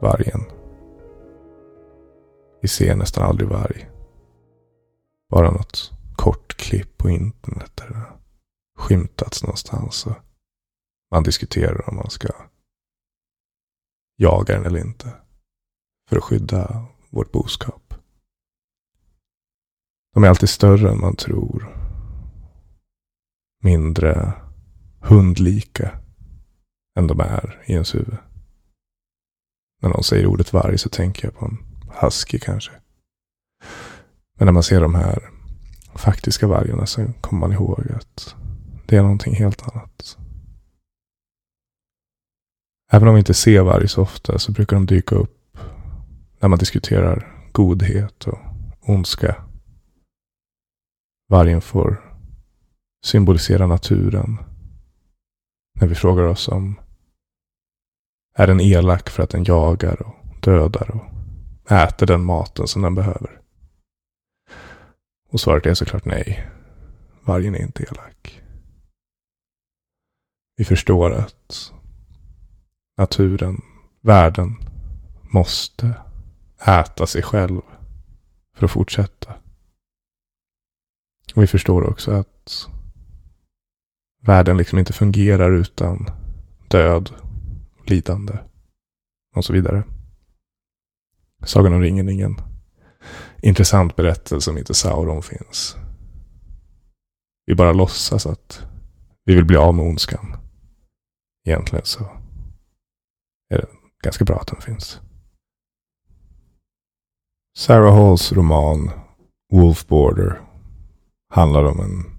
Vargen. Vi ser nästan aldrig varg. Bara något kort klipp på internet där det skymtats någonstans. Och man diskuterar om man ska jaga den eller inte. För att skydda vårt boskap. De är alltid större än man tror. Mindre hundlika än de är i ens huvud. När någon säger ordet varg så tänker jag på en husky kanske. Men när man ser de här faktiska vargarna så kommer man ihåg att det är någonting helt annat. Även om vi inte ser varg så ofta så brukar de dyka upp när man diskuterar godhet och ondska. Vargen får symbolisera naturen. När vi frågar oss om är den elak för att den jagar och dödar och äter den maten som den behöver? Och svaret är såklart nej. Vargen är inte elak. Vi förstår att naturen, världen, måste äta sig själv för att fortsätta. Och vi förstår också att världen liksom inte fungerar utan död, lidande och så vidare. Sagan om ringen är ingen intressant berättelse om inte Sauron finns. Vi bara låtsas att vi vill bli av med ondskan. Egentligen så är det ganska bra att den finns. Sarah Halls roman Wolf Border handlar om en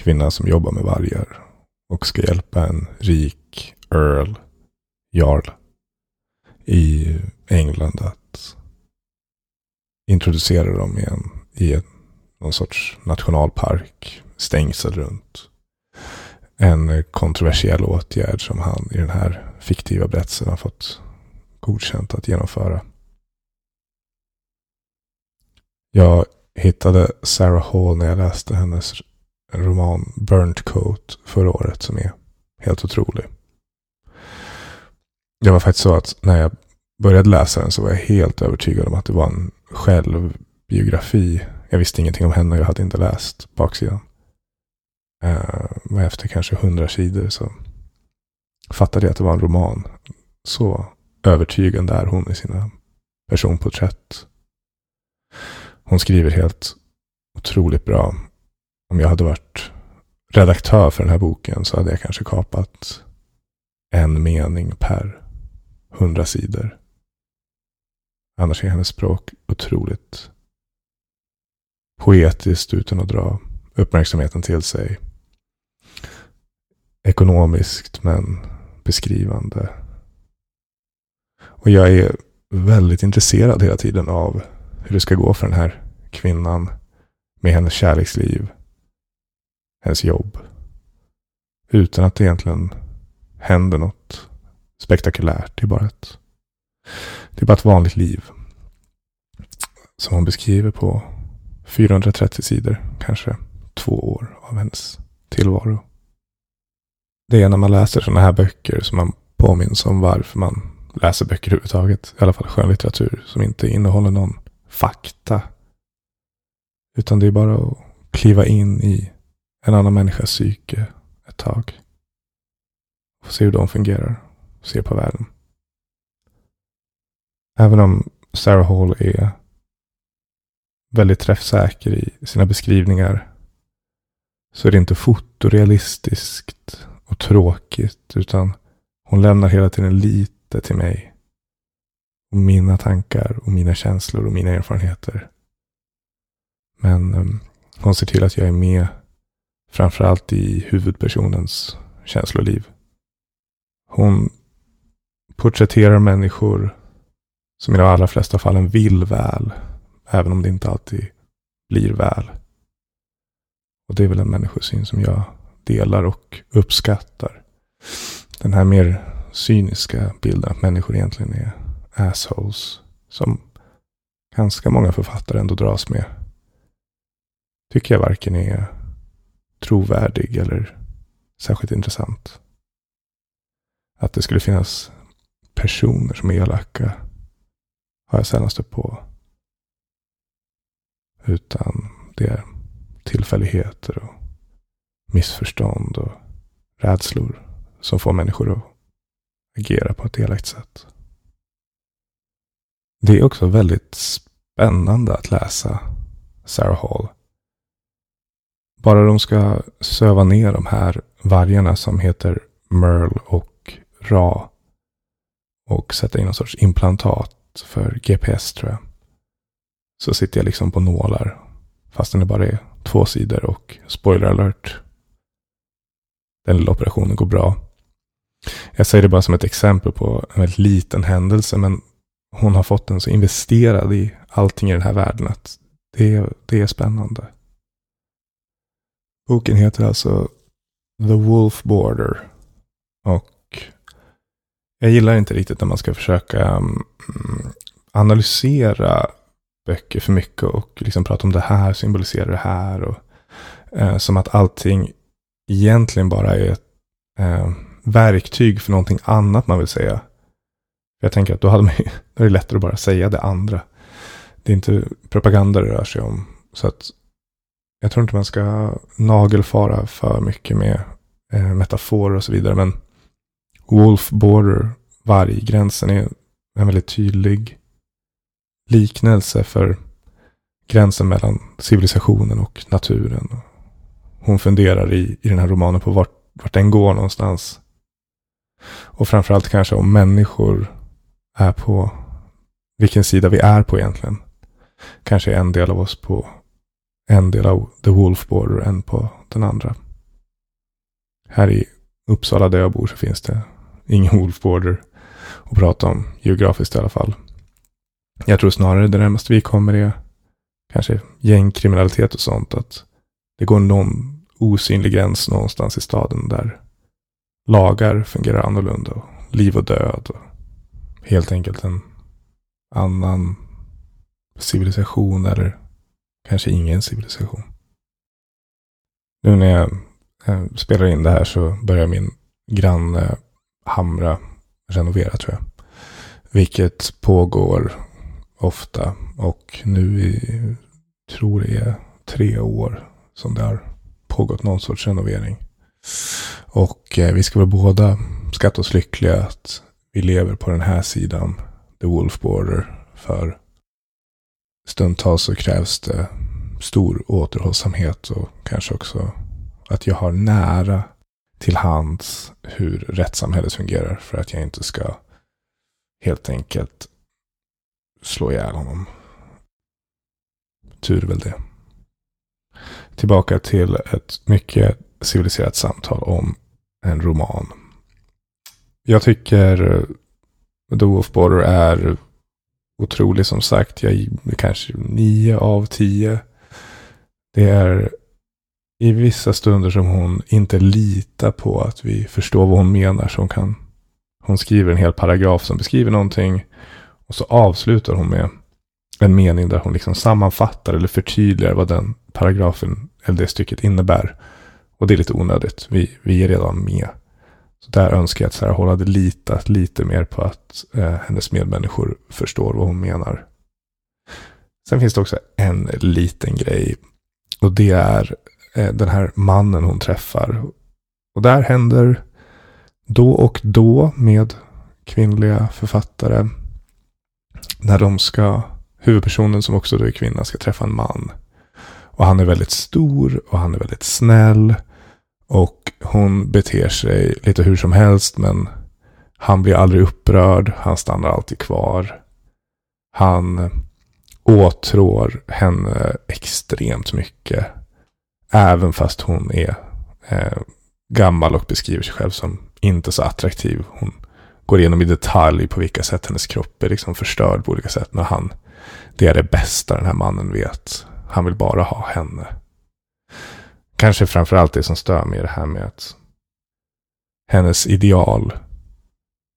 kvinna som jobbar med vargar och ska hjälpa en rik Earl, Jarl, i England att introducera dem igen i en, någon sorts nationalpark, stängsel runt. En kontroversiell åtgärd som han i den här fiktiva berättelsen har fått godkänt att genomföra. Jag hittade Sarah Hall när jag läste hennes roman Burnt Coat förra året som är helt otrolig. Det var faktiskt så att när jag började läsa den så var jag helt övertygad om att det var en självbiografi. Jag visste ingenting om henne, jag hade inte läst baksidan. Eh, Men efter kanske hundra sidor så fattade jag att det var en roman. Så övertygande är hon i sina personporträtt. Hon skriver helt otroligt bra. Om jag hade varit redaktör för den här boken så hade jag kanske kapat en mening per hundra sidor. Annars är hennes språk otroligt poetiskt utan att dra uppmärksamheten till sig. Ekonomiskt men beskrivande. Och jag är väldigt intresserad hela tiden av hur det ska gå för den här kvinnan med hennes kärleksliv, hennes jobb. Utan att det egentligen händer något spektakulärt. Det är bara ett, det är bara ett vanligt liv. Som hon beskriver på 430 sidor, kanske två år av hennes tillvaro. Det är när man läser sådana här böcker som man påminns om varför man läser böcker överhuvudtaget. I alla fall skönlitteratur som inte innehåller någon fakta. Utan det är bara att kliva in i en annan människas psyke ett tag. Och se hur de fungerar ser på världen. Även om Sarah Hall är väldigt träffsäker i sina beskrivningar så är det inte fotorealistiskt och tråkigt utan hon lämnar hela tiden lite till mig. Och mina tankar och mina känslor och mina erfarenheter. Men um, hon ser till att jag är med framförallt i huvudpersonens känsloliv. Hon porträtterar människor som i de allra flesta fallen vill väl. Även om det inte alltid blir väl. Och det är väl en människosyn som jag delar och uppskattar. Den här mer cyniska bilden att människor egentligen är assholes. Som ganska många författare ändå dras med. Tycker jag varken är trovärdig eller särskilt intressant. Att det skulle finnas personer som är elaka har jag sällan stött på. Utan det är tillfälligheter och missförstånd och rädslor som får människor att agera på ett elakt sätt. Det är också väldigt spännande att läsa Sarah Hall. Bara de ska söva ner de här vargarna som heter Merle och Ra och sätta in någon sorts implantat för GPS tror jag. Så sitter jag liksom på nålar. Fastän det bara är två sidor och spoiler alert. Den lilla operationen går bra. Jag säger det bara som ett exempel på en väldigt liten händelse. Men hon har fått den så investerad i allting i den här världen att det, det är spännande. Boken heter alltså The Wolf Border. Och jag gillar inte riktigt när man ska försöka mm, analysera böcker för mycket och liksom prata om det här symboliserar det här. Och, eh, som att allting egentligen bara är ett eh, verktyg för någonting annat man vill säga. Jag tänker att då hade man då är det lättare att bara säga det andra. Det är inte propaganda det rör sig om. Så att jag tror inte man ska nagelfara för mycket med eh, metaforer och så vidare. Men Wolf Border, varggränsen, är en väldigt tydlig liknelse för gränsen mellan civilisationen och naturen. Hon funderar i, i den här romanen på vart, vart den går någonstans. Och framförallt kanske om människor är på vilken sida vi är på egentligen. Kanske en del av oss på en del av The Wolf Border, en på den andra. Här i Uppsala där jag bor så finns det ingen Wolf Border att prata om, geografiskt i alla fall. Jag tror snarare det närmaste vi kommer är kanske gängkriminalitet och sånt. Att det går någon osynlig gräns någonstans i staden där lagar fungerar annorlunda. Och liv och död. Och helt enkelt en annan civilisation eller kanske ingen civilisation. Nu när jag eh, spelar in det här så börjar min granne Hamra renovera tror jag. Vilket pågår ofta. Och nu i, tror det är tre år som det har pågått någon sorts renovering. Och eh, vi ska väl båda skatta oss lyckliga att vi lever på den här sidan The Wolf Border. För stundtals så krävs det stor återhållsamhet och kanske också att jag har nära till hands hur rättssamhället fungerar för att jag inte ska helt enkelt slå ihjäl honom. Tur väl det. Tillbaka till ett mycket civiliserat samtal om en roman. Jag tycker The Wolf Border är otrolig som sagt. Jag kanske nio av tio. Det är i vissa stunder som hon inte litar på att vi förstår vad hon menar. Så hon, kan, hon skriver en hel paragraf som beskriver någonting. Och så avslutar hon med en mening där hon liksom sammanfattar eller förtydligar vad den paragrafen eller det stycket innebär. Och det är lite onödigt. Vi, vi är redan med. Så där önskar jag att Sarah Hall hade litat lite mer på att eh, hennes medmänniskor förstår vad hon menar. Sen finns det också en liten grej. Och det är Eh, den här mannen hon träffar. Och där händer då och då med kvinnliga författare när de ska, huvudpersonen som också då är kvinna, ska träffa en man. Och han är väldigt stor och han är väldigt snäll. Och hon beter sig lite hur som helst men han blir aldrig upprörd. Han stannar alltid kvar. Han åtrår henne extremt mycket. Även fast hon är eh, gammal och beskriver sig själv som inte så attraktiv. Hon går igenom i detalj på vilka sätt hennes kropp är liksom förstörd på olika sätt. När han, det är det bästa den här mannen vet. Han vill bara ha henne. Kanske framförallt det som stör mig är det här med att hennes ideal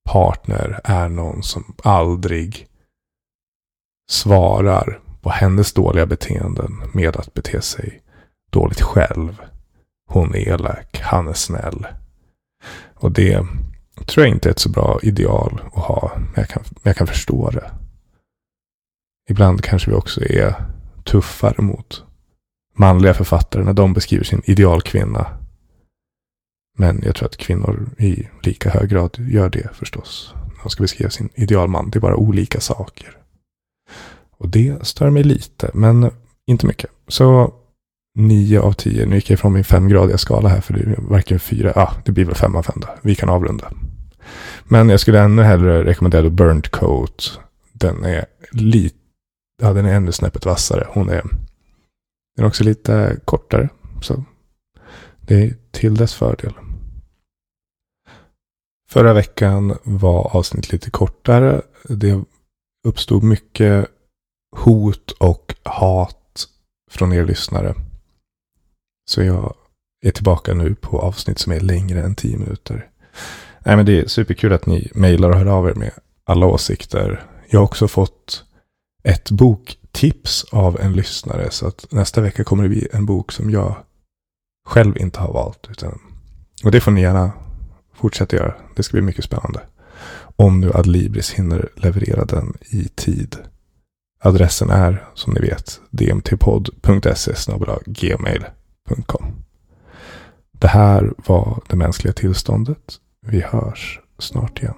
partner är någon som aldrig svarar på hennes dåliga beteenden med att bete sig dåligt själv. Hon är elak, han är snäll. Och det tror jag inte är ett så bra ideal att ha. Men jag kan, jag kan förstå det. Ibland kanske vi också är tuffare mot manliga författare när de beskriver sin idealkvinna. Men jag tror att kvinnor i lika hög grad gör det förstås. När de ska beskriva sin idealman. Det är bara olika saker. Och det stör mig lite, men inte mycket. Så 9 av 10. Nu gick jag ifrån min femgradiga skala här för det är varken fyra, ja det blir väl fem av fem då. Vi kan avrunda. Men jag skulle ännu hellre rekommendera Burnt Coat. Den är lite, ja den är ännu snäppet vassare. Hon är, den är också lite kortare. Så det är till dess fördel. Förra veckan var avsnittet lite kortare. Det uppstod mycket hot och hat från er lyssnare. Så jag är tillbaka nu på avsnitt som är längre än tio minuter. Nej, men det är superkul att ni mejlar och hör av er med alla åsikter. Jag har också fått ett boktips av en lyssnare. Så att nästa vecka kommer det bli en bok som jag själv inte har valt. Utan, och det får ni gärna fortsätta göra. Det ska bli mycket spännande. Om nu Adlibris hinner leverera den i tid. Adressen är, som ni vet, dmtpodd.se gmail gmail.com. Det här var det mänskliga tillståndet. Vi hörs snart igen.